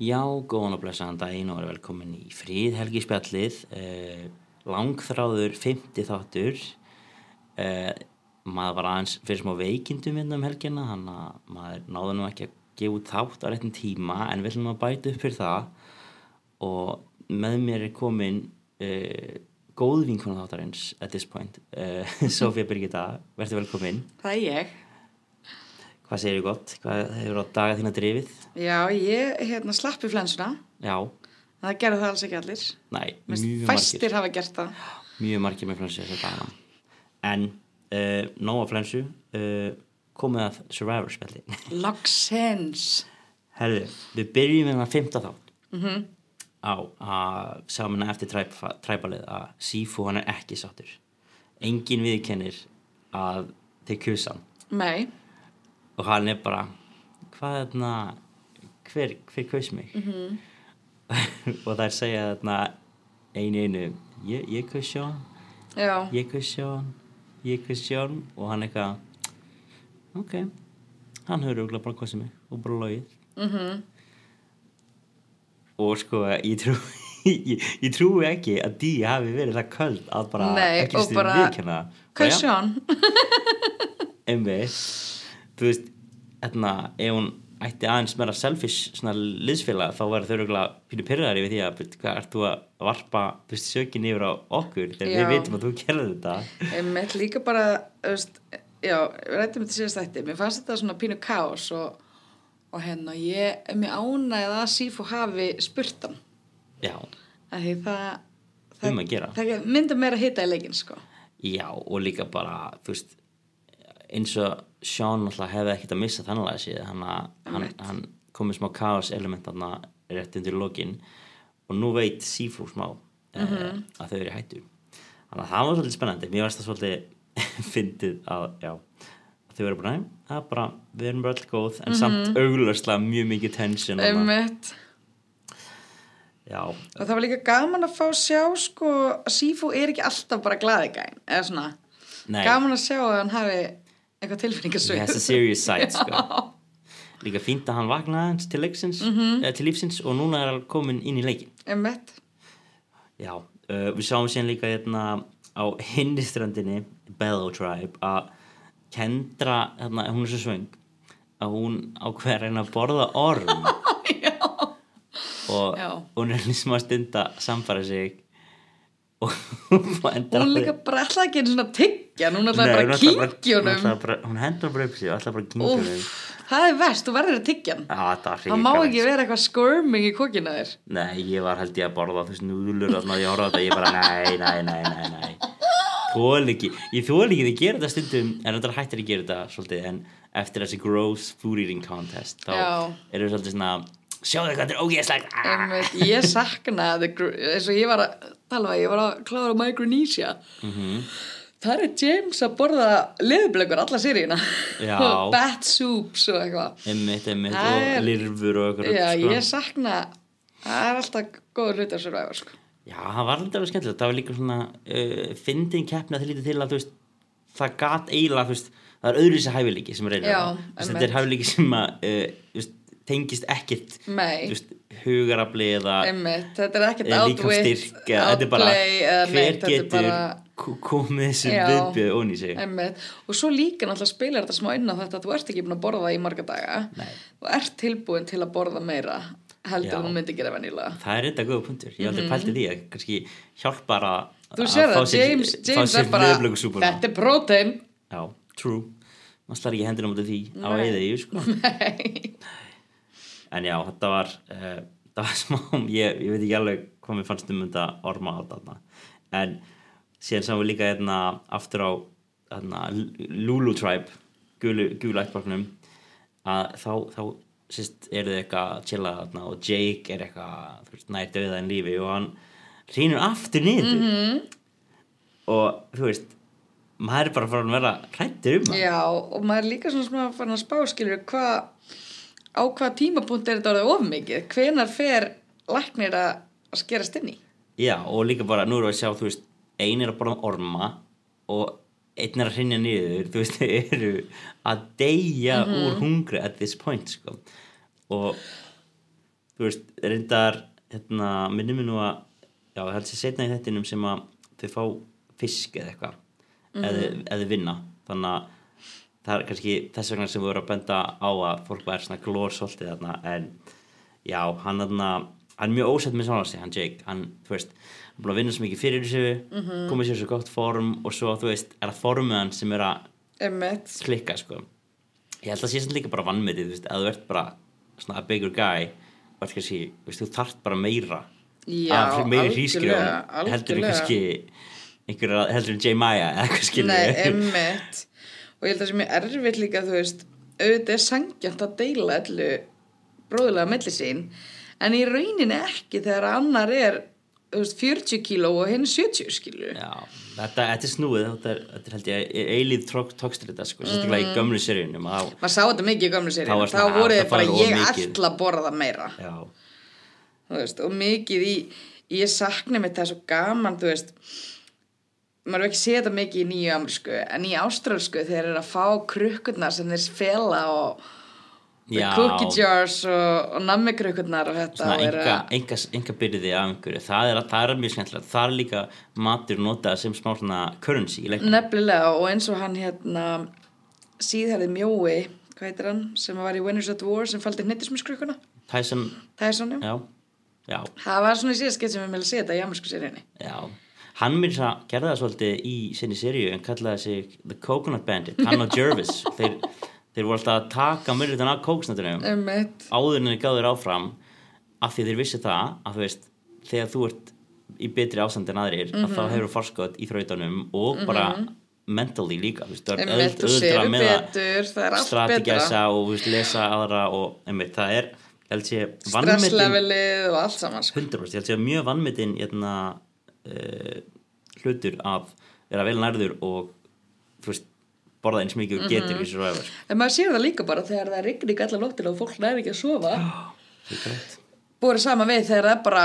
Já, góðan og blessaðan daginn og verið velkomin í fríð helgi spjallið eh, langþráður 50 þáttur. Eh, maður var aðeins fyrir smá veikindum hérna um helgina þannig að maður náði nú ekki að gefa út þátt á réttin tíma en við ætlum að bæta upp fyrir það. Og með mér er komin eh, góð vinkona þáttarins at this point eh, Sofía Birgitta, verður velkomin. Það er ég. Hvað segir þið gott? Hvað hefur á daga þína drifið? Já, ég hérna slappi flensuna. Já, Það gerðu það alls ekki allir. næ, mjög Fæstir margir hafa gert það. mjög margir með flensu þessu dagana en uh, nóga flensu uh, komið að Survivor spjalli Logsens. herðu, við byrjum með það fymta þátt Mm á að sjá minna eftir træp, træpalið að Sifu hann er ekki sáttur engin viðkennir að þeir kusa hann Nei. Og hann er bara hvað er þarna hver, hver kaus mig? Mhm. og þær segja þarna einu einu ég, ég kaus Sjón ég kaus Sjón ég kaus Sjón og hann eitthvað ok. Hann hefur auðvitað bara kosið mig og bara logið. Mm og sko ég trú ég, ég trúi ekki að Dí hafi verið það köld að bara Nei, ekki og stundum bara- viðkenna Kausjón. einmitt þú veist, hérna ef hún ætti aðeins meira selfish svona liðsfélag þá verður þau auðvitað pínu pyrraðari við því að hvað ert þú að varpa þú veist, sökin yfir á okkur þegar við vitum að þú gerði þetta Einmitt líka bara, þú veist, já, við rættum þetta síðast þætti. Mér fannst þetta svona pínu kaos og, og hérna, ég er mér ánægð að Sífu hafi spurt hann. já, Því það, það, Um að gera. það myndi meira hita í leikinn, sko. já og líka bara þú veist eins og Sean alltaf hefði ekkert að missa þannig að séð hann, hann, hann komið smá kaos element þarna rétt undir lokin og nú veit Sifu smá mm Mhm. að þau eru hættu þannig að það var svolítið spennandi mér varst það svolítið fyndið að já að þau eru bara, næ, það er bara við erum bara öll góð en samt auglöslega mjög mikið tension. Mhm. Einmitt. já, Og það var líka gaman að fá sjá sko að Sífú er ekki alltaf bara glaði gæn eða svona, nei, gaman að sjá að hann hafi eitthvað he tilfinningasvið. Has a serious side sko. Líka fínt að hann vaknaði til leiksins Mhm. eh, til lífsins og núna er hann komin inn í leikin Emmett, Já, uh, við sáum síðan líka hérna á hinniströndinni Bellow Tribe að Kendra, hérna, hún er svo svöng að hún ákveður að reyna að borða orm. Og Já. hún er lísum að stunda samfara sig hún líka bara ætlaði ekki einu svona tyggja hún Nei, bara kynkja hún hendur bara upp og ætlaði bara Úff, það er verst, þú verður að var það má ekki vera eitthvað skörming í kokina þér. Nei, ég var held ég að borða núðlur þarna að ég horfa þetta ég bara nei, nei, nei, nei, nei. Þól ekki, ég þól ekki þið gera þetta stundum en þetta hættir að gera þetta svolítið en eftir þessi gross food eating contest þá eru við svolítið svona sjáðu hvað þetta er ógeðslegt. Ah! Ég sakna eins og ég var að tala um að ég var að klára Micronesia Mhm. það er James að borða leðublegur alla Já. og bat soups og eitthvað Einmitt, einmitt Það og er- lirfur og eitthvað Já, sko. ég sakna það er alltaf góður hluti að survive sko. Já, það var alltaf skemmtilegt það var líka svona uh, fyndin keppni að það lítið til að veist það gat eiginlega það er öðru sér hæfileiki sem reynir þetta er hæfileiki sem að uh, veist, tengist ekkert veist, hugarafli eða þetta er líkamstyrk þetta er bara hver þetta er getur komið þessu Já. viðbjöð onni í sig einmitt. og svo líka náttúrulega spilar þetta smá inn á þetta að þú ert ekki búin að borða í marga daga Nei. og ert tilbúin til að borða meira heldur en þú myndi gera venjulega það er reynda góða punktur, ég hef aldrei pælt í því að kannski hjálpar að þú fá sér- laufblökusúpuna. þetta er prótein true maður slar ekki hendina mútið því á eða sko. Nei. En já, þetta var uh, það var smá, ég, ég veit ekki alveg hvað mér fannst um þetta orma á þetta en síðan sáum við líka hérna aftur á hérna, Lulu Tribe gulu ættbálknum að þá, þá sérst, eru þið eitthvað að chilla þarna og Jake er eitthvað þú veist, nær döða en lífi og hann rínur aftur niður Mhm. -hmm. og þú veist maður er bara farin að vera hrættur um hann Já, og maður er líka svona svona farin að spá skilur hvað á hvað tímapunkt er þetta orðið of mikið? Hvenar fer læknir að að skerast inn í? Já, og líka bara, nú við að sjá, þú veist, ein er að borða orma og einn er að hrinja niður, þú veist, þau eru að deyja úr hungri at this point, sko. Og, þú veist, reyndar hérna, minnum við nú að já, það held sér setna í þettinum sem að þau fá fisk eða eitthvað eða, eða vinna. Þannig að það er kannski þess vegna sem við vorum að benda á að fólk var svona glórsóltið þarna en já, hann þarna hann er mjög ósett með svona sig, hann Jake. Hann, þú veist, hann búin að vinna svo mikið fyrir þessu mm -hmm. komið sér svo gott form og svo, þú veist, er það formið hann sem er að klikka, sko. Ég held að sé samt líka bara vannmetið, þú veist, að þú ert bara svona a bigger guy og þú veist, þú þarft bara meira Já, meiri hrísgrjón heldur kannski einhver, heldur en J. Maya eða eitthvað skilur Nei, og ég held að það sem er erfitt líka þú veist, auðvitað er sangjant að deila allu bróðulega melli sín en í rauninni ekki þegar annar er veist, 40 kíló og hinn 70 kíló þetta, þetta er snúið þetta er, þetta er held ég eilíð tókstrita sko, sérstaklega í gömlu seríunum að, maður sá þetta mikið í gömlu sér Þá þá voru þið bara ég ætla að borða meira. Veist, og mikið í ég sakna mitt það svo gaman þú veist maður er ekki séð þetta mikið í nýju amerísku en í ástralsku þeir eru að fá krukkurnar sem þeir fela og já. cookie jars og, og nammi krukkurnar og þetta svona enga, enga, byrði af einhverju. Það er, það er mjög skemmtilegt, það er líka matur notað sem smá svona currency nefnilega og eins og hann hérna síðherðið mjói hvað heitir hann, sem var í Winners at War sem faldi hnittismiskrukkuna Tyson, er svona, já, já, það var svona í síðast skeitt sem við meðlega sé þetta í amerísku seríunni. Já hann mér að gerða það svolítið í sinni seríu en kallaði sig The Coconut Bandit hann og Jervis. Þeir, þeir voru alltaf að taka myrritan af kóksnötunum áður en þeir gáður áfram af því þeir vissi það að þú veist þegar þú ert í betri ástand en aðrir að Mhm. þá hefur forskot í þrautunum og bara mentally líka þú veist, það er þú sefur með að strategæsa og þú veist, lesa aðra og einmitt, það er ég held sé stresslevelið og allt saman sko. 100% ég held sé mjög vannmetin hérna, uh, hlutur af vera vel nærður og veist, borða eins mikið og Mhm. getur í Survivor en maður sér það líka bara þegar það er rigning allar nóttina og fólk næri ekki að sofa Ríkalegt. búið sama við þegar það er bara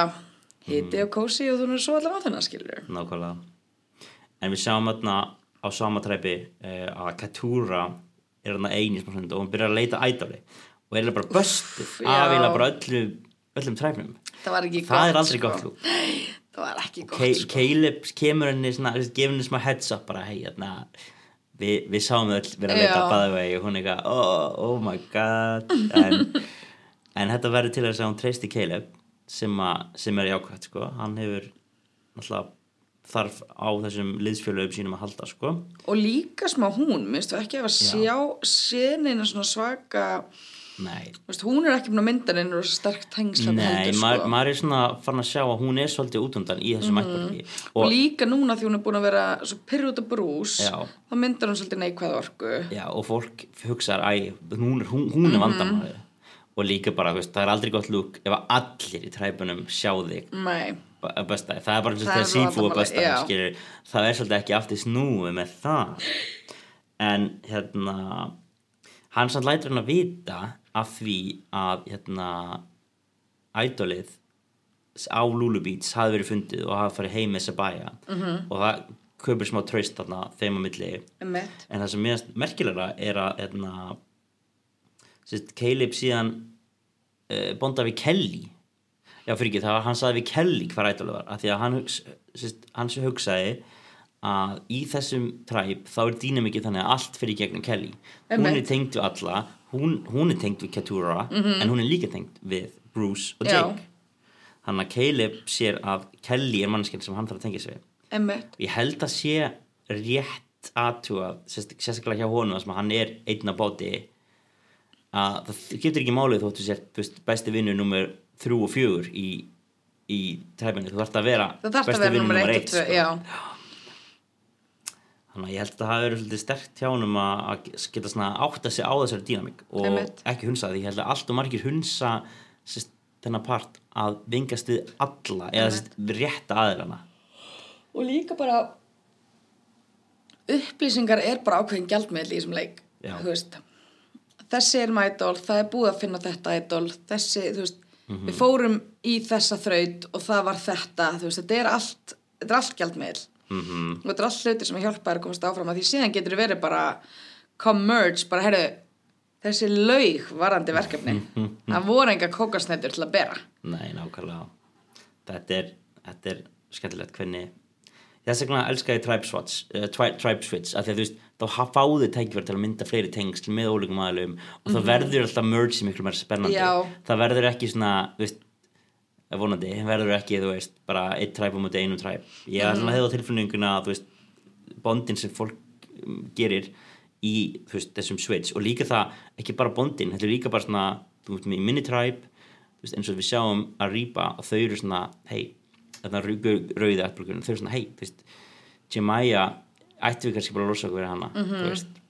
hiti og kósi og þú erum svo allar nóttina skilur nákvæmlega en við sjáum þarna á sama træpi uh, að Katúra er þarna eini smá og hún byrjar að leita ædoli og er bara böstuð já. af öllu, öllum træpnum það það er aldrei sko. gott lúk það var ekki gott Ke sko. Caleb kemur henni svona, gefur henni smá heads up bara, hei, hérna við, við sáum þau öll vera að leita Já. að baða vegi og hún er eitthvað, oh, oh my god. En, en þetta verður til að hún treysti Caleb sem, a, sem er jákvæmt, sko. Hann hefur náttúrulega þarf á þessum liðsfjöluðum sínum að halda, sko. Og líka smá hún, minnst þú ekki að sjá senina svona svaka Vist, hún er ekki búin að mynda neina og sterkt tengsla með nei heldur, maður sko. maður er svona farin að sjá að hún er svolítið útundan í þessum mm og líka núna því hún er búin að vera svo pyrr út af brús Já. þá myndar hún svolítið neikvæð orku. Já, og fólk hugsaðar, æ, hún er, hún, hún er vandamæður og líka bara, veist, það er aldrei gott lúk ef allir í træpunum sjá þig. Nei, bestaði, það er bara eins og Það þegar sífú vandamálið, bestaði, já. skilur það er svolítið ekki aftur snúið með það. En hérna hann samt lætur hann að vita af því að hérna ædolið á Lulu Beats hafi verið fundið og hafi farið heim með Sabaya Mhm. -hmm. og það kaupir smá traust þarna þeim á milli. Emmett en það sem mér merkilega er að hérna, Caleb síðan uh, bonda við Kelly. Já fyrir ekki, það var hann saði við Kelly hvar ætlaði var, af því að hann, hann sem hugsaði að í þessum træp þá er dýnamikið þannig að allt fyrir gegnum Kelly. Hún er tengd við alla hún, hún er tengd við Keturah en hún er líka tengd við Bruce og. Jake. Þannig að Caleb sér að Kelly er mannskinn sem hann þarf að tengja sig við. Ég held að sé rétt aðtúa, sérstaklega hjá honum sem hann er einn á báti að það getur ekki málið þóttu sér besti vinnu nummer þrjú og fjögur í, í træfinu, þú þarfst að vera þarf að besti vinur nummer númer 1 og 2 sko. já, þannig að ég held að það verið svolítið sterkt hjá honum að að geta svona átta sig á þessari dýnamík og Einmitt. ekki hunsa því, ég held að allt og margir hunsa sérst, þennan part að vingast við alla eða sérst, rétta aðilana. Og líka bara upplýsingar er bara ákveðin gjaldmiðl í þessum leik þessi er maður idol, það er búið að finna þetta idol þessi, þú veist Mhm. við fórum í þessa þraut og það var þetta, þú veist, þetta er allt þetta er allt gjaldmiðl mm og þetta er allt hlutir sem hjálpa þér að komast áfram að því síðan getur verið bara come merge, bara heyrðu þessi laug varandi verkefni það voru enga kókasnættur til að bera. Nei, nákvæmlega. Þetta er, þetta er skemmtilegt hvernig Þess vegna elska ég Tribe Switch, uh, tri tribe switch af því að þú veist, þá fáðu tækifæri til að mynda fleiri tengsl með ólíkum aðlum og það verður alltaf merge miklu meira spennandi. Já. það verður ekki svona, þú veist vonandi, verður ekki, þú veist bara eitt tribe á múti einu tribe ég er svona hefði á tilfinninguna að, þú veist bondin sem fólk um, gerir í, þú veist, þessum switch og líka það, ekki bara bondin, þetta er líka bara svona þú veist, mini tribe þú veist, eins og við sjáum að rýpa og þau eru svona, hei þarna rauði ættbrukurinn, þau eru svona, hei, þú veist Jemaya, ættum við kannski bara að losa okkur við hana, þú veist.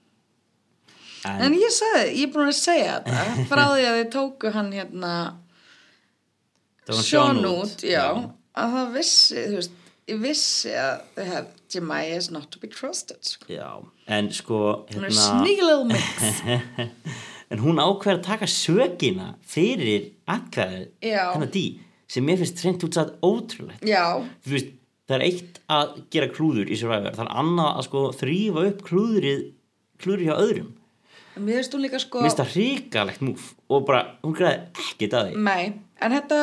En, en ég sagði, ég er búin að segja þetta frá því að þið tóku hann hérna Sean út, já, að það vissi, veist, ég vissi að þau hef, Jemaya is not to be trusted sko. já, en sko hún hérna, mix. En hún ákveður að taka sökina fyrir atkvæðið Já. hennar dí sem mér finnst hreint út satt ótrúlegt. Já, þú veist, það er eitt að gera klúður í Survivor, það er annað að sko þrýfa upp klúðrið klúður hjá öðrum, mér finnst hún líka sko mér finnst það hrikalegt múf og bara, hún græði ekkert að því. Nei, en þetta,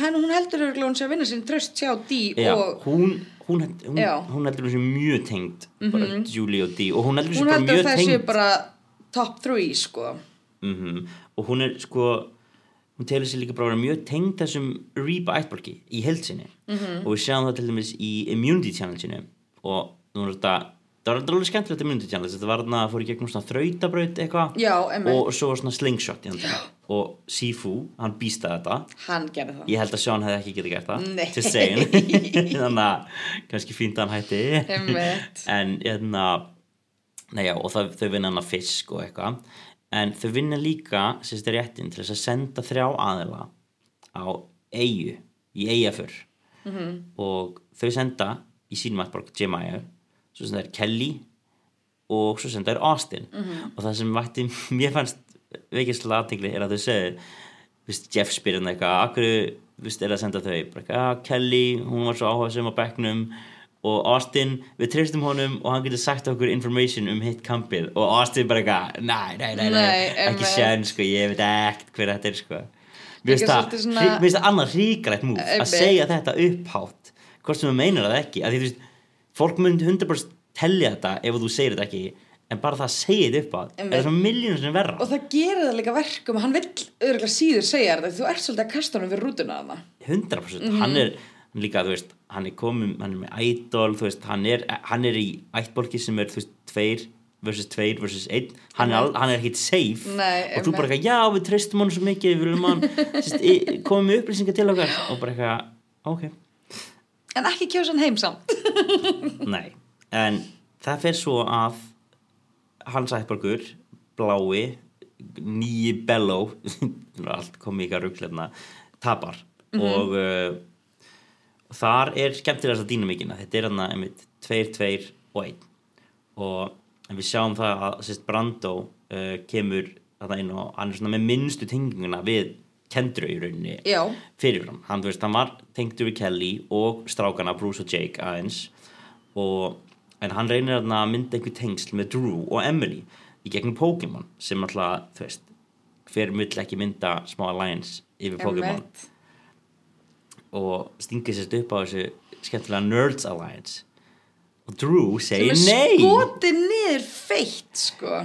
henn, hún heldur örgulega hún sé að vinna sín tröst hjá Dí Já, og hún, hún, hún, hún heldur hún sé mjög tengd bara Julie og Dee og hún heldur hún sé hún bara heldur mjög þessi tengd. bara top 3 sko. Mm og hún er sko hún telur sér líka bara að vera mjög tengd þessum Reba ættborki í heldsinni -hmm. og við sjáum það til dæmis í Immunity Challenge-inu og nú er þetta það var alveg skemmtilegt Immunity Challenge þetta var þarna fór í gegnum svona þrautabraut eitthvað. Og svo var svona slingshot í og Sifu, hann býstaði þetta. Hann gerði það. Ég held að Sean hefði ekki getið gert það. Just saying. Þannig að kannski fínt að hann hætti. En hérna nei, já, og það, þau vinna hann að fisk og eitthvað. En þau vinna líka sérst réttin til þess að senda þrjá aðila á eigu í eigaför Mhm. -hmm. og þau senda í sínum aðborg Svo senda þær Kelly og svo senda þær Austin. Mhm. og það sem vætti mér fannst veikislega aðtingli er að þau segir viðst, Jeff spyrir hann eitthvað akkur viðst, er að senda þau? Eitthvað, "Ah, Kelly, hún var svo áhuga sem á bekknum og Austin, við treystum honum og hann getur sagt okkur information um hitt kampið. Og Austin bara eitthvað, næ, næ, næ, ekki sén, sko, ég veit ekkert hver þetta er, sko. Mér finnst það, svolítið svona- hrí- mér finnst það annað ríkalegt múf að segja þetta upphátt hvort sem þú meinar það ekki að því, þú veist, fólk myndi 100% tellja þetta ef þú segir þetta ekki en bara það að segja þetta er Einmitt. það svo miljónum sem verra. Og það gerir það líka verkum hann vill örgulega síður segja þetta þú ert svolítið að kasta honum fyrir rútuna þarna. 100% Mhm. hann er hann líka, þú veist, hann er komin hann er með idol, þú veist, hann er hann er í ættborki sem er, þú veist, tveir versus tveir versus einn. Hann, er hann er ekkit safe. Nei, og þú bara eitthvað, já, við treystum hann svo mikið við viljum hann, komum með upplýsingar til okkar? Og bara eitthvað, ok en ekki kjósa hann heim samt. Nei, en það fer svo að hans ættborgur blái nýji Bello allt komið ykkar rugglefna tapar. Og uh, þar er skemmtilegast að dýna mikina þetta er hann einmitt tveir, tveir og einn. Og við sjáum það að sérst Brando uh, kemur þetta inn og hann er svona með minnstu tenginguna við kendru í rauninni já, fyrir hann, hann, veist, hann var tengdur við Kelly og strákana Bruce og Jake aðeins og, en hann reynir að mynda einhver tengsl með Drew og Emily í gegnum Pokémon sem alltaf, þú veist hver vill ekki mynda smá alliance yfir Pokémon. Og stingið sérst upp á þessu skemmtilega Nerds Alliance og Drew sem segir er nei. skotið niður feitt sko.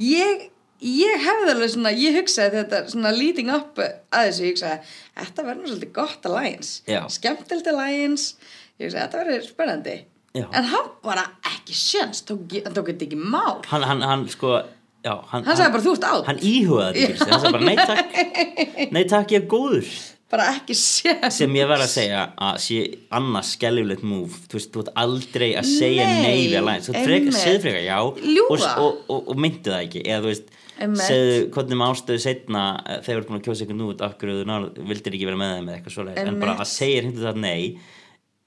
Ég, ég hefði alveg svona ég hugsaði þetta svona leading up að þessu, ég hugsaði þetta verður svolítið gott alliance. Já. skemmtilegt alliance. Ég hugsaði þetta verður spennandi. Já. en hann bara ekki sjans tók, hann tók þetta ekki mál. Hann, hann, hann sko já, hann, hann sagði bara þú ert átt hann íhugaði þetta hann sagði bara nei takk. Nei takk ég er góður. Bara ekki sjans sem ég verð að segja að sé annars skelliflegt move. Þú veist, þú ert aldrei að segja Nei, nei við alliance, þú ert freka, einmitt. segðu freka já. Ljúga. og, og, og, og myndu það ekki. Eða þú veist. Segðu hvernig með ástöðu setna þegar þú ert búin að kjósa einhvern út af hverju þú vildir ekki vera með þeim eða eitthvað svoleiðis. En bara að segja hindi það nei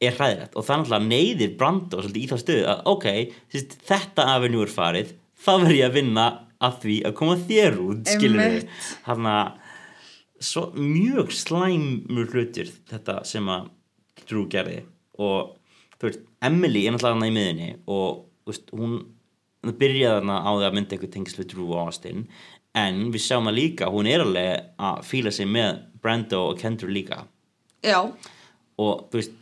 er hræðilegt. Og það náttúrulega neyðir Brando svolítið í þá stöðu að ok, sýst, þetta avenue er farið þá verð ég að vinna að því að koma þér út skilur Einmitt. hann að svo mjög slæmur hlutur þetta sem að Drew gerði. Og þú veist, Emily er náttúrulega hana í miðinni og veist, hún hún byrjaði hana á því að mynda einhver tengsl við Drew og Austin en við sjáum það líka hún er alveg að fíla sig með Brando og Kendra líka. Já, og þú veist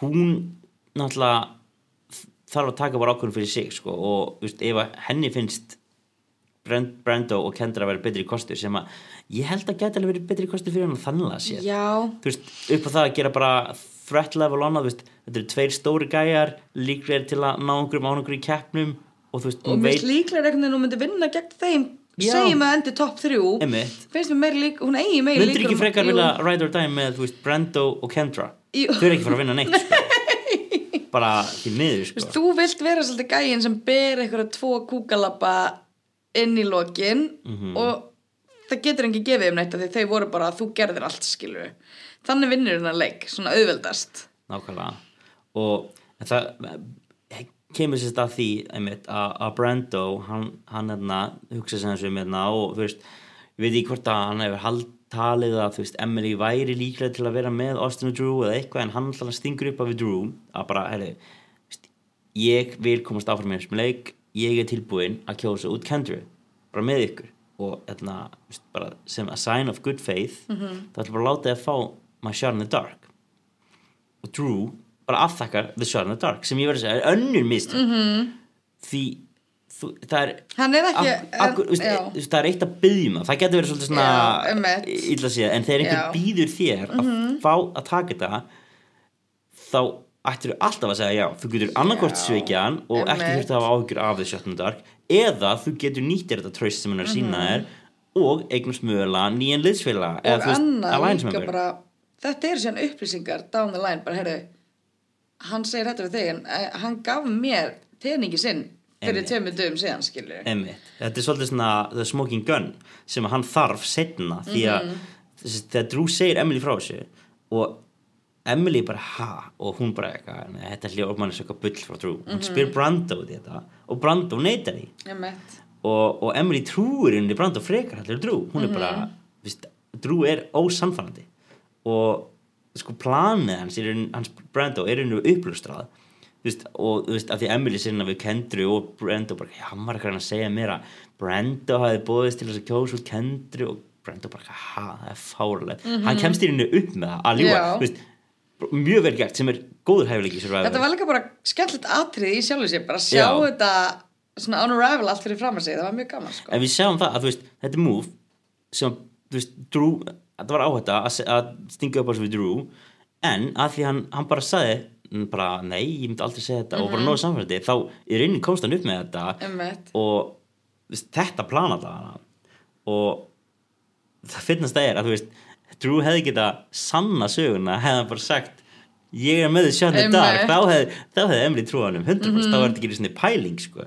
hún náttúrulega þarf að taka bara ákvörðum fyrir sig sko, og þú veist, ef að henni finnst Brand, Brando og Kendra að vera betri kostur sem að ég held að geta alveg verið betri kostur fyrir hann þannig að séð já. Þú veist, upp á það að gera bara threat level annað, þú veist, þetta eru tveir stóri gæjar líklegir til að ná einhverjum ánægur í keppnum og þú veist, og hún veit líklega einhvern veginn hún myndi vinna gegn þeim segjum að endi topp þrjú Einmitt. finnst mér meiri lík, hún eigi meiri myndir líkur ekki frekar Jú. vilja ride or die með, veist, Brando og Kendra Jú. þau eru ekki fara að vinna neitt sko. bara því miður sko. þú vilt vera svolítið gæinn sem ber einhverja tvo kúkalappa inn í lokin Mhm. og það getur ekki gefið um neitt því þau voru bara að þú gerðir allt skilur þannig vinnur hennar leik, svona auðveldast nákvæmlega og það kemur sérst að því einmitt, að, Brando hann, hann hérna, hugsa sem þessu hérna, og þú veist, ég veit ekki hvort að hann hefur hald talið að þú veist, Emily væri líklega til að vera með Austin og Drew eða eitthvað en hann alltaf stingur upp af Drew að bara, herri, ég vil komast áfram með þessum leik ég er tilbúinn að kjósa út Kendra bara með ykkur og hérna, veist, bara, sem a sign of good faith mm -hmm. þá ætlum bara að láta þið að fá in the dark og Drew bara afþakkar The Shot in the Dark sem ég verður að segja er önnur mistök Mhm. -hmm. því þú, það er er ekki ak- akkur, en- veist, það er eitt að byggja það getur verið svolítið svona illa segja en þegar einhver. Mhm. býður þér að fá að taka þetta þá ættir þú alltaf að segja já þú getur annarkvort Já, sveikja hann og ekki þurft að hafa áhyggjur af The Shot in the Dark eða þú getur nýttir þetta tröst sem hann er að sína þér og eignast mögulega nýjan liðsfélaga Mhm. og annað líka bara þetta eru síðan upplýsingar down the line bara heyrðu hann segir þetta við þig en eh, hann gaf mér teningi sinn fyrir tveimur dögum síðan skilur Einmitt. Þetta er svolítið svona the smoking gun sem að hann þarf setna því að Mhm. þessi, þegar Drew segir Emily frá þessu og Emily bara ha? og hún bara eitthvað "Nei, þetta hljóð mann er svo eitthvað bull frá Drew. Mhm. hún spyr Brando út í þetta og Brando neytar því. Og, og Emily trúir henni Brando frekar en Drew. Hún er bara viðst, Drew er ósamfærandi og sko planið hans, hans Brando er henni upplustrað Vist, og þú veist að því Emily sinna við Kendru og Brando bara, hann var eitthvað að segja mér að Brando hafi bóðist til þess að kjósa út Kendru og Brando bara, ha, það er fárlega hann kemst í henni upp með það að veist, mjög vel gert sem er góður Survivor. Þetta var líka bara skemmtilegt atrið í sjálfu sér bara að sjá Já. þetta svona unravel allt fyrir fram að sig, það var mjög gaman sko. en við sjáum það að þú veist, þetta er move sem, þú veist, Drew þetta var áhætta að, að stinga upp á þessu við Drew en að því hann, hann bara saði mm, bara, nei, ég myndi aldrei segja þetta og bara nógu samfélandi, þá í rauninni komst hann upp með þetta Emmett. og þú veist, þetta plana það og það finnast það er að þú veist Drew hefði geta sanna söguna hefði hann bara sagt ég er með þið sjánu Einmitt. dag þá hefði, þá hefði Emily trúanum 100% þá er þetta ekki svona pæling sko.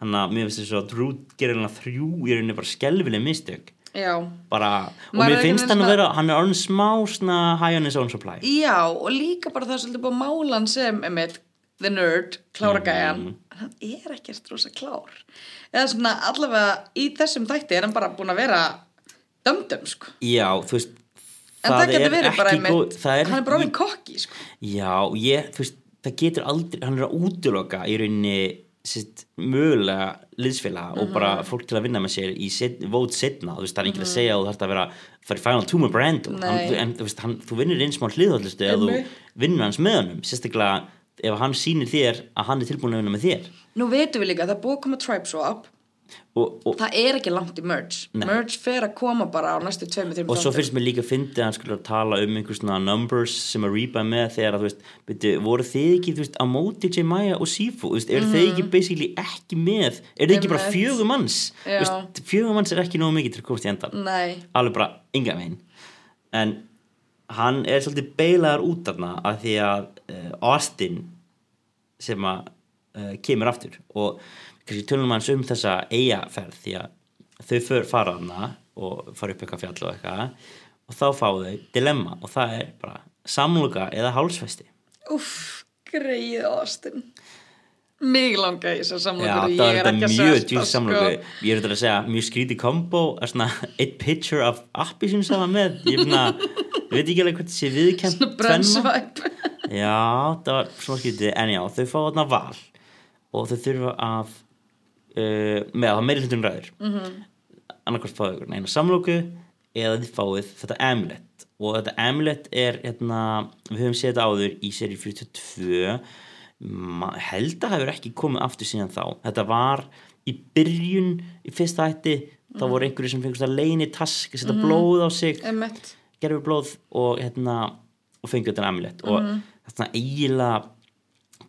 þannig að mér finnst þess að Drew gerir þrjú í rauninni bara skelvileg mistök Já. bara, og Maður er mér finnst hann að vera hann er orðin smá svona high on his own supply Já, og líka bara það er svolítið búið að mála hann sem, Emmett, the nerd, klára gæjan, Mhm. hann er ekkert rosa klár. Eða svona allavega í þessum þætti er hann bara búin að vera dömdum, sko. já, þú veist En það, getur verið bara ekki einmitt, góð- það er hann er bara ofinn kokki, sko. Já, ég, þú veist, það getur aldrei, hann er að útiloka í rauninni sitt mögulega liðsfélaga og bara fólk til að vinna með sér í set, vót setna, þú veist, það er ekki að segja að þú þarf að vera, fara í final two með Brando hann, en þú veist, hann, þú vinnur eins smá hliðhaldlistu ef þú vinnur hans með honum, sérstaklega ef hann sýnir þér að hann er tilbúin að vinna með þér. Nú veitum við líka að það búið að koma tribe swap, og, og, það er ekki langt í merge. Nei. Merge fer að koma bara á næstu tveimur, tveimur og svo finnst mér líka að fyndi að hann skulle að tala um einhver svona numbers sem að er með þegar að þú veist, byrju, voru þið ekki veist, á móti J. Maya og Sifu veist, eru þið ekki basically ekki með eru þið ekki bara Mhm. Fjögur manns fjögur manns er ekki nógu mikið til að komast í endan Nei, alveg bara enga megin en hann er svolítið beilaðar út þarna af því að uh, Austin sem að uh, kemur aftur og kannski tölum hans um þessa eigaferð því að þau för fara hana og fara upp eitthvað fjall og eitthvað og þá fá þau dilemma og það er bara samluga eða hálsfesti. Uff, greið Austin. Mig langa í þessar Já, samlokur, það er þetta mjög svelta, djúst samlugu ég er þetta að segja mjög skrítið kombo eitt picture af appi sem það var með. Ég, finna, veit ekki alveg hvað þessi viðkjönd Svona brönnsvæp. Já, það var svona skrítið. En já, þau fá þarna val. Og þau þurfa að uh, með það meiri hlutum ræður. Mm -hmm. annarkvæmst fáið ykkur eina samlóku eða þið fáið þetta amulet. Og þetta amulet er hérna, við höfum séð þetta áður í seri 42 Ma, held að hefur ekki komið aftur síðan þá. Þetta var í byrjun í fyrsta hætti þá voru einhverju sem fengist að leini task setja blóð á sig gerfi blóð og hérna og fengið þetta amulet. Og þetta eiginlega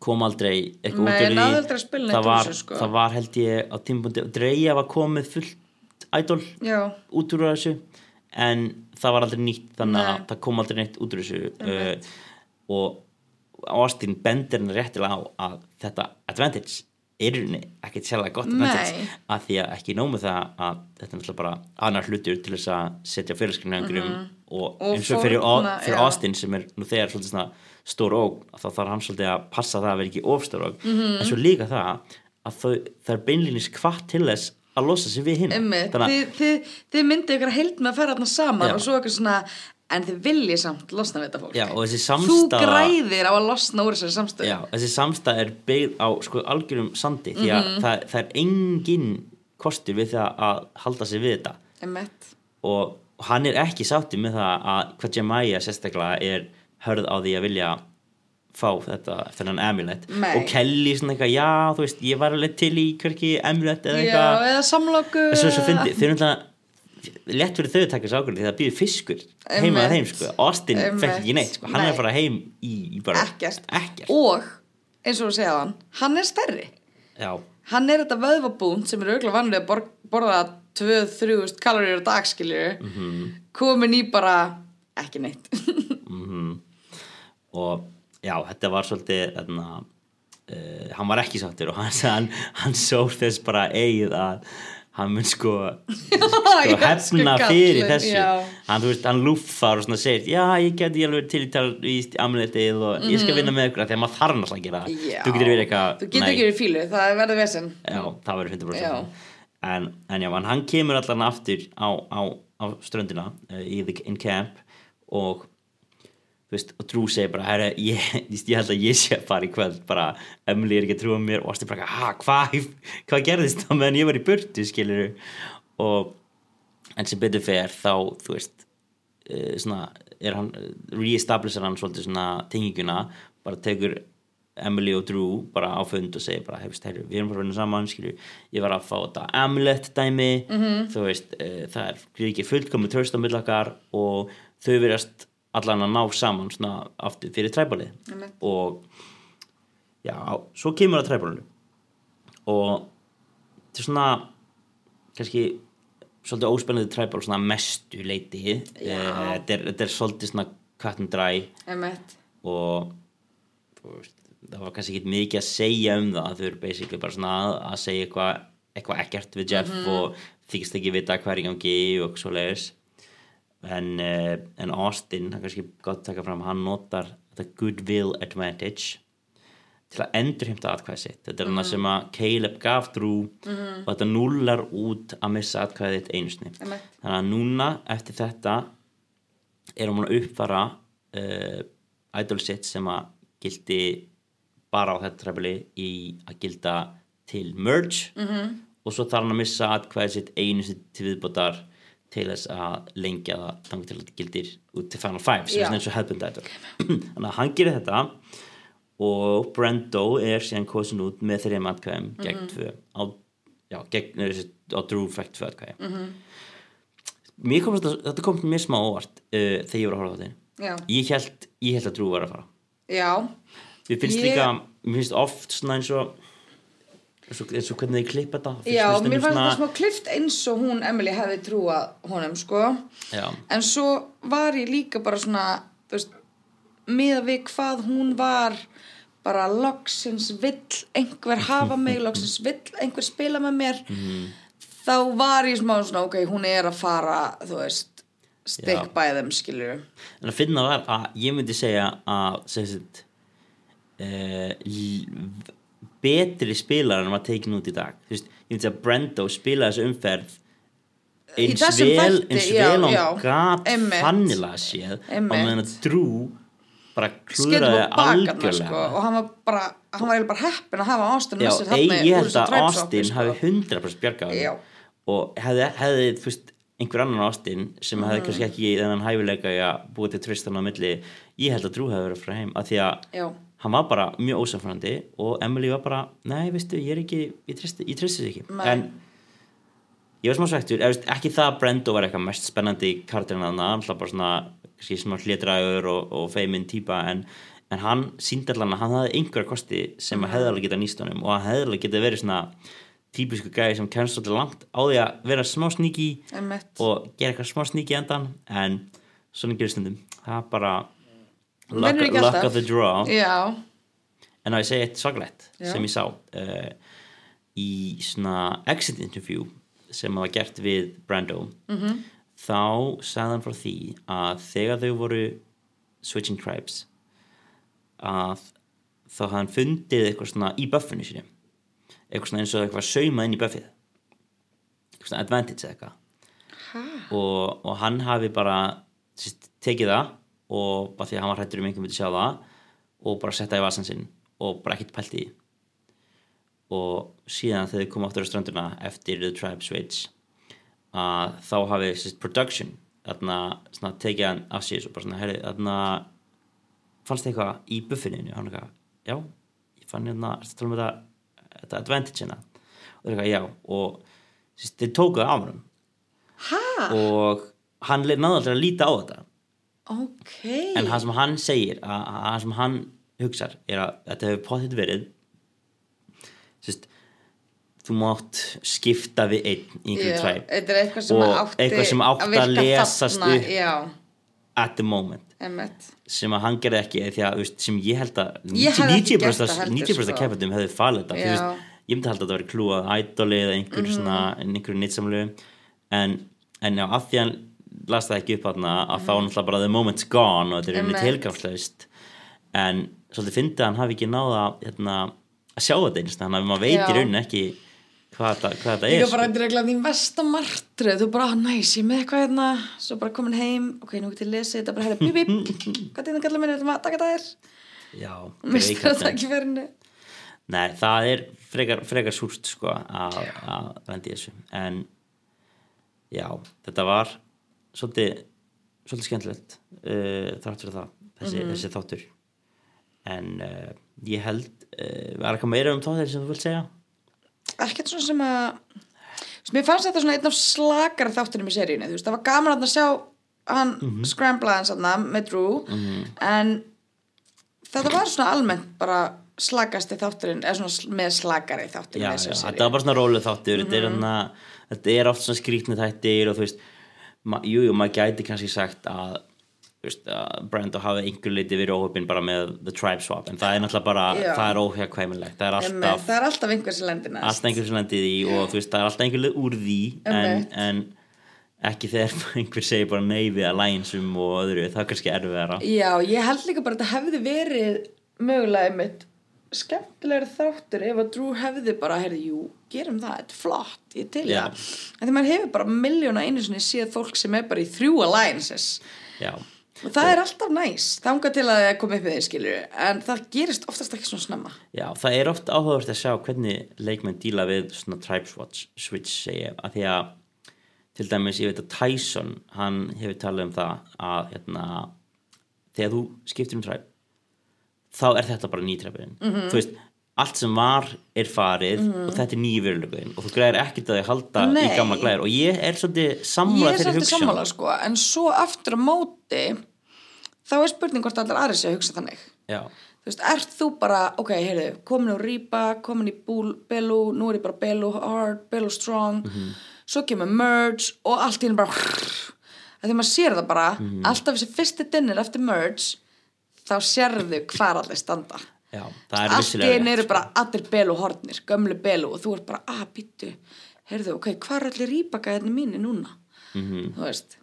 kom aldrei eitthvað út úr því að það var, þessu, sko. það var held ég á tímabundi Dreja var komið fullt idol út úr þessu en það var aldrei nýtt þannig að Nei. það kom aldrei neitt út úr þessu uh, og Austin bendir henni réttilega á að þetta advantage er ekkert sérlega gott advantage að því að ekki nómu það að þetta er náttúrulega bara annar hlutur til þess að setja fyrirskriðinu einhverjum og, Mhm. Og eins og fyrir, fyrir. Austin sem er nú þegar svolítið svona stór óg þá þarf hann svolítið að passa það að vera ekki ofstór óg Mhm. en svo líka það að þau, það er beinlýnis hvart til þess að losa sig við hinn að Þið, þið, þið myndið ykkur held með að fara þarna saman Já. og svo ykkur svona en þið viljið samt losna við þetta fólk. Já, og þessi Þú græðir á að losna úr þessari samstöðu. Já, þessi samstæð er byggð á sko algjörum sandi því að Mhm. það, það er engin kostur við það að halda sig við þetta. Emmett og, og hann er ekki sáttið með það að hvað Jemaya sérstaklega er hörð á því að vilja fá þetta þennan amulet. Nei. og Kelly svona eitthvað, já, þú veist, ég var alveg til í hverki amulet eða eitthvað. eða fyndi, þau eru náttúrulega lett fyrir þau að taka þessu ákvörði því það býður fiskur heima að þeim, sko, Austin fekk ekki neitt, sko, hann er Nei. að fara heim í, í bara Ekkert. ekkert. Og, eins og þú segja hann, hann er stærri. Já, Hann er þetta vöðvabúnt sem er auðvitað vanlega bor borða 2-3 kaloríur á dag skilju Mhm. komin í bara ekki neitt og já, þetta var svolítið þarna, uh, hann var ekki sáttur og hann, hann, hann sór þess bara eigið að hann mun sko, sko hefna elsku fyrir þessu já. hann, veist, hann lúffar og segir já, ég geti alveg til í amuletið og ég skal vinna með ykkur að maður þarf náttúrulega að gera Mhm. Já. þú getur verið eitthvað Þú getur ekki verið fílu, það verður vesen já, það verður 100% Já. en, en já, hann kemur allan aftur á, á, á ströndina uh, í the, in camp og veist, og Drew segir bara herra, ég, ég held að ég sé að fara í kvöld bara, Emily er ekki að trúa mér. Og Austin bara, ha, hvað hva gerðist þá meðan ég var í burtu, skilur og en sem betur fer þá, þú veist uh, svona, er hann re-establisher hann svolítið svona tenginguna bara tekur Emily og Drew bara á fund og segir bara, hefist, heyrðu, við erum bara vinna saman, skilju, ég var að fá þetta amulet dæmi, -hmm. þú veist uh, það er ekki fullkomið tröst á millakar og þau verðast allan að ná saman svona aftur fyrir træbalið Einmitt. og já, svo kemur að træbalinu og þetta er svona kannski svolítið óspennandi træbal svona mestu leiti. Eh, þetta er, þetta er svolítið svona cut and dry. Og það var kannski ekki mikið að segja um það. Þau eru basically bara svona að, að segja eitthvað eitthvað ekkert við Jeff og þykist ekki vita hvað er í gangi og svo leiðis en, uh, en Austin, það er kannski gott að taka fram hann notar þetta goodwill advantage til að endurheimta atkvæði sitt. Þetta er hann sem að Caleb gaf drú og þetta núlar út að missa atkvæðið þitt einu sinni. Einmitt. þannig að núna eftir þetta erum hún að uppfara uh, idol sitt sem að gildi bara á þetta trefli í að gilda til merge -hmm. og svo þarf hann að missa atkvæðið sitt einu sitt til viðbótar til þess að lengja það þannig til að þetta gildir út til Final Five sem Já. er eins og hefðbund idol þannig að hann gerir þetta og Brendo er síðan kosin út með þreim atkvæðum gegn tvö á, já, gegn, þessi, á Drew fækt tvö atkvæði. -hmm. mér kom þetta, þetta kom mér smá óvart uh, þegar ég var að horfa á þetta ég held, ég held að Drew var að fara. Já, mér finnst Ég- líka, mér finnst oft svona eins og eins og, eins og hvernig þið klippa þetta já mér fannst þetta smá klift eins og hún Emily hefði trúað honum sko. Já, en svo var ég líka bara svona veist, miða við hvað hún var bara loksins vill einhver hafa mig loksins vill einhver spila með mér Mhm. þá var ég smá svona ok, hún er að fara þú veist, by them skilur en að finna var að ég myndi segja að sem sagt, uh, betri spilar en var tekin út í dag þú veist, ég segja að Brendo spila þessu umferð eins vel, eins vel hann gat fannilega séð á meðan að Drew bara bakarna algjörlega sko, og hann var bara hann var bara heppin að hafa Austin Já, ei, ég held að Austin sko. hafi 100% bjargað Já. honum. og hefði, hefði þú veist, einhver annan ástin sem hefði kannski ekki þennan að búa til tristan á milli ég held að Drew hefði verið frá heim af því að. Hann var bara mjög ósamfærandi og Emily var bara, nei, veistu, ég er ekki ég tristi, þig ekki Nei. en ég var smá svektur, veist, ekki það að Brendo var eitthvað mest spennandi kartirinn að hann alltaf bara svona, svona hlétrægur og, og feiminn típa en, en hann síndi allan að hann hafði einhverja kosti sem Mhm. að hefði alveg getað nýst honum og hann hefði alveg getað verið svona típisku gæði sem kemst svolítið langt á því að vera smá sníki og gera eitthvað smá sníki endan en svona gerir stundum það er bara luck, luck of the draw. Já, en að ég segi eitt svaglegt Já. sem ég sá uh, í svona exit interview sem var gert við Brando -hmm. þá sagði hann frá því að þegar þau voru switching tribes að þá hafði hann fundið eitthvað svona í buffinu sinni eitthvað svona eins og eitthvað saumað inn í buffið. Eitthvað svona advantage eitthvað. Og, og hann hafi bara tekið það og bara því að hann var hrættur um einhvern myndi sjá það og bara setta í vasan sinn og bara ekkert pælt í og síðan þegar þau koma áttur á stranduna eftir The Tribe Switch að þá hafi sérst, production þarna tekið hann af sér og bara svona herri, þarna fannst þið eitthvað í buffinu hann eitthvað, já, ég fann hérna að tala um þetta, þetta advantage hérna? Og það er eitthvað, já. Og sérst, þeir tókuðu af hann og hann náði aldrei að líta á þetta Ok. en það sem hann segir að að það sem hann hugsar er að þetta hefur potið verið sérst, þú mátt skipta við einn Þetta er eitthvað sem Og átti eitthvað sem átti að lesast upp. Já, at the moment einmitt. sem að hann gerði ekki því að veist, sem ég held að Ég hefði ekki 90% gert það heldur, 90% sko. keppandum hefði falið þetta ég myndi halda að þetta væri klúað ædoli eða einhver svona einhverju nýtsamlu en, en já, af því að las það ekki upp þarna að þá náttúrulega bara the moment's gone og þetta er einmitt tilgangslaust. En svolítið fyndið að hann hafi ekki náða hérna, að sjá þetta einst þannig að maður veit í Já. rauninni ekki hvað þetta, hvað þetta Ég er er bara sko. endur eiginlega þín versta martröð. Þú bara, næs, ég með eitthvað hérna. Svo bara komin heim, ok, nú getur ég lesið þetta bara herra, bíp, bíp, hvað er það kallar mér? Þetta taka það er, já, mistur þetta ekki ferinu Nei, það er frekar, frekar súrt sko að, lendi þessu. En já, þetta var svolítið svolítið skemmtilegt uh, þrátt fyrir það, þessi, Mhm. þessi þáttur en uh, ég held uh, var eitthvað meira um þáttur sem þú vilt segja? Ekkert svona sem að Svo Mér fannst þetta svona einn af slakara þáttunum í seríunni, þú veist, það var gaman að sjá hann mm -hmm. scrambla hans þarna með Drew, en þetta var svona almennt bara slakasti þátturinn, eða svona með slakari þátturinn Já, í þessari já, seríu. þetta var bara svona róluð þáttur þetta, er hana, þetta er oft svona skrítni þættir og þú veist, ma, jú, maður gæti kannski sagt að veist, að Brando hafi einhver leiti verið óhöfin bara með The Tribe Swap en það er náttúrulega bara, Já. það er óhjákvæmilegt það er alltaf er alltaf einhver sem lendir næst alltaf einhver sem lendir í og þú veist, það er alltaf einhver leið úr því en, Einmitt. en ekki þegar einhver segir bara nei við allianceum og öðru, það er kannski erfiðara Já, ég held líka bara að þetta hefði verið mögulega einmitt skemmtilegri þáttur ef að Drew hefði bara, heyrði, jú, gerum það, þetta er flott, ég til Já. það. En því maður hefur bara miljóna einu sinni séð fólk sem er bara í þrjú alliances Já, og það er alltaf næs, þangað til að koma upp við þeir skilur, en það gerist oftast ekki svona snemma. Já, það er oft áhugavert að sjá hvernig leikmenn díla við svona tribe switch, ég, að því að til dæmis ég veit að Tyson hann hefur talað um það að hérna, þegar þú skiptir um tribe þá er þetta bara nýtræfin mm -hmm. þú veist, allt sem var er farið og þetta er nýju verulegin og þú græðir ekkert að þið halda Nei. í gamla glæðir. Og ég er svolítið Ég sammála svolítið hugsun. sammála sko, en svo aftur á móti þá er spurning hvort allir aðri sé að hugsa þannig. Já, þú veist, ert þú bara, ok, heyrðu, komin úr Rýpa, komin í Búl, Belu, nú er ég bara Belu hard, Belu strong, svo kemur Merge og allt í henni bara, að því maður sér það bara, alltaf þessi fyrsti dinnir eftir Merge, þá sérðu hvar allir standa. já, það er Allt rétt, eru bara allir Belu hornir, gömlu Belu og þú ert bara, að, býttu, heyrðu, ok, hvar er allir Rýpa gæðinni mínir núna? Mhm. Þú veist,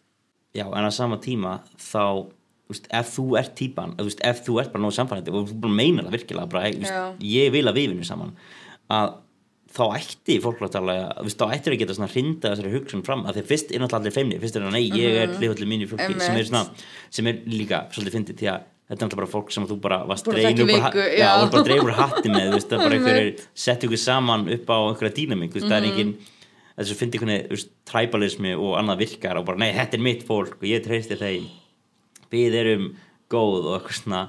Já, en á sama tíma þá veist, ef þú ert típan veist, ef þú ert bara nógu samfærandi og þú meinar það virkilega bara, veist, ég vil að við vinnum saman að þá ætti fólk að tala þá ættir að geta svona hrinda þessari hugsun fram að þeir fyrst er náttúrulega allir feimni fyrst er það nei, ég er hlifallir mínu fólki sem er svona, sem er líka svolítið fyndið því að þetta er náttúrulega bara fólk sem þú bara já, já. og bara dreifur hatti með veist, það er bara einhverjir sett ykkur saman upp á einhverja dýnamík þú veist, það er Mhm. engin þess að þú veist, tribalismi og annað virkar og bara nei þetta er mitt fólk og ég treysti þeim. Við erum góð og eitthvað svona.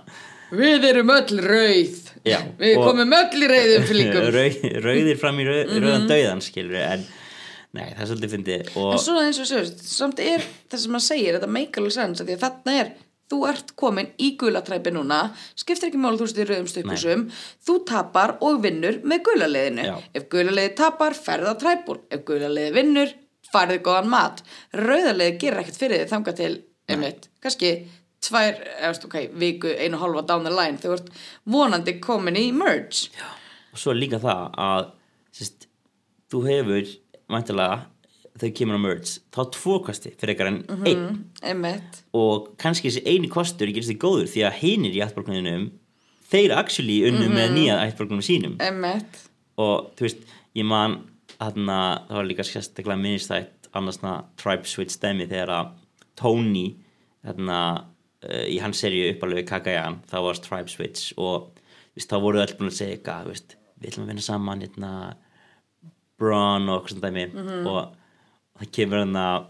Við erum öll rauð. Já, Við komum öll í rauðum flíkum rauð, rauðir fram í rauð, rauðan dauðan skilur en nei það er svolítið fyndi og En svo eins og sér, samt er það sem maður segir, þetta make alveg sens, af því að þarna er, þú ert komin í gulatræpi núna, skiptir ekki máli þú veist í rauðum stökkusum, þú tapar og vinnur með gulaliðinu. Já. Ef gulaliði tapar, ferða træpur. Ef gulaliði vinnur, farið góðan mat. Rauðaliði gerir ekkert fyrir þið þangað til, einmitt, kannski tvær, eða veist, ok, viku, einu hálfa down the line, þú ert vonandi komin í merge. og svo líka það að sérst, þú hefur væntalega þau kemur á merge þá tvo kosti fyrir ekkar en Mhm. einn Einmitt. og kannski þessi eini kostur gerist þig góður því að hinir í ættborgunum þeir actually unnu Mhm. með nýja ættborgunum sínum Einmitt. og þú veist, ég man þarna, það var líka sérstaklega minnistætt annarsna Tribe Switch dæmi þegar að Tony þarna, uh, í hans serju uppalöfi Kakajan, það var Tribe Switch og veist, þá voru öll búin að segja eitthvað, við ætlum að vinna saman hérna, Braun og eitthvað svona dæmi Mhm. og það kemur hann að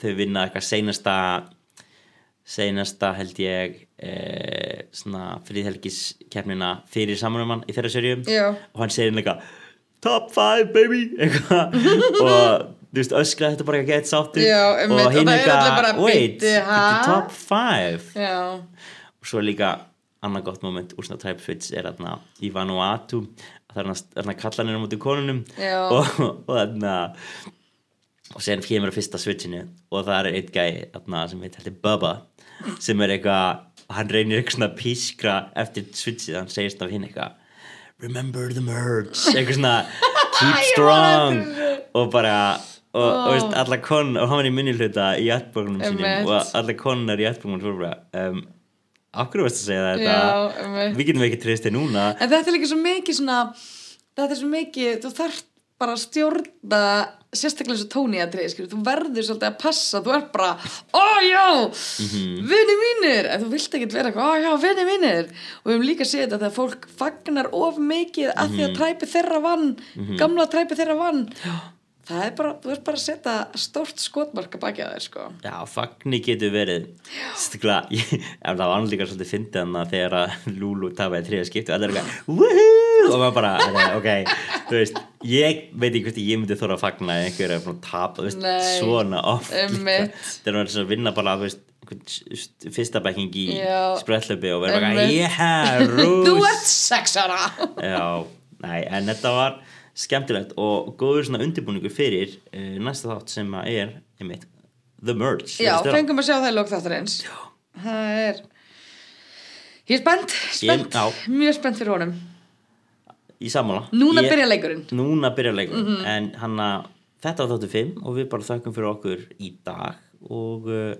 þau vinna eitthvað seinasta seinasta held ég eh, svona friðhelgiskefnina fyrir samanumann í þeirra serju Já. og hann segir eitthvað top 5 baby! Og þú veist öskra þetta bara ekki sáttur. Já, einmitt, og hinn er eitthvað wait, top 5 Já. og svo er líka annað gott moment úr svona Switch er þarna í Vanuatu það er þarna kallanir á móti konunum. Já. og, og þarna og sen kemur fyrsta switchinu og það er einn gæi sem heit heldur Bubba sem er eitthvað hann reynir eitthvað svona pískra eftir switchið, hann segist af hinn eitthvað remember the merge eitthvað svona keep strong. og bara og, og veist, alla kon og hann var í minni hluta í ættbókunum sínum og alla konar í ættbókunum svo bara um, okkur varst að segja þetta? Já, við getum ekki treyst þér núna. En þetta er líka svo mikið svona þetta er svo mikið, þú þarft bara að stjórna sérstaklega eins og tóniatrið, skilur, þú verður svolítið að passa, þú er bara, ó já Mhm. vini mínir, en þú vilt ekkert vera eitthvað, ó já, vini mínir. Og við höfum líka séð þetta þegar fólk fagnar of mikið að Mhm. því að træpi þeirra vann gamla træpi þeirra vann það er bara, þú ert bara að setja stórt skotmarka baki að þér, sko. Já, fagni getur verið stikla, ég, ef það var líka svolítið fyndið hann að þegar að Lulu tapaði þriða skiptu og allir er eitthvað woohoo! Og maður bara, "Nei, ok, þú veist ég veit ekki hvort ég myndi þóra að fagna ef einhver er að tapa, þú veist, Nei, svona oft líka. þegar maður er svona að vinna bara, þú veist fyrsta bekking í Já. sprelllöpi og verður bara, yeah, þú rús ert sexara Já, nei, en þetta var skemmtilegt og góður svona undirbúningur fyrir uh, næsta þátt sem er, einmitt, The Merge. Já, fengum að sjá það í lók þáttarins. Það er Ég er spennt, spennt, já. mjög spennt fyrir honum. Í sammála. Núna Ég- byrja leikurinn. Núna byrja leikur en hann að þetta var þáttu 5 og við bara þökkum fyrir okkur í dag og uh,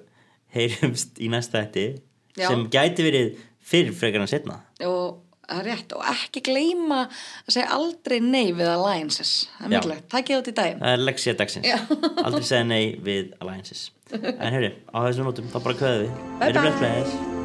heyrumst í næsta þetta sem gæti verið fyrr frekar en setna og það er rétt. Og ekki gleyma að segja aldrei nei við alliances. Það er mikilvægt, takk ég út í daginn. Það er leksía dagsins. Aldrei segja nei við alliances. En heyrðu, á þessum nótum þá bara köðu við. Verið bye. bless, bless.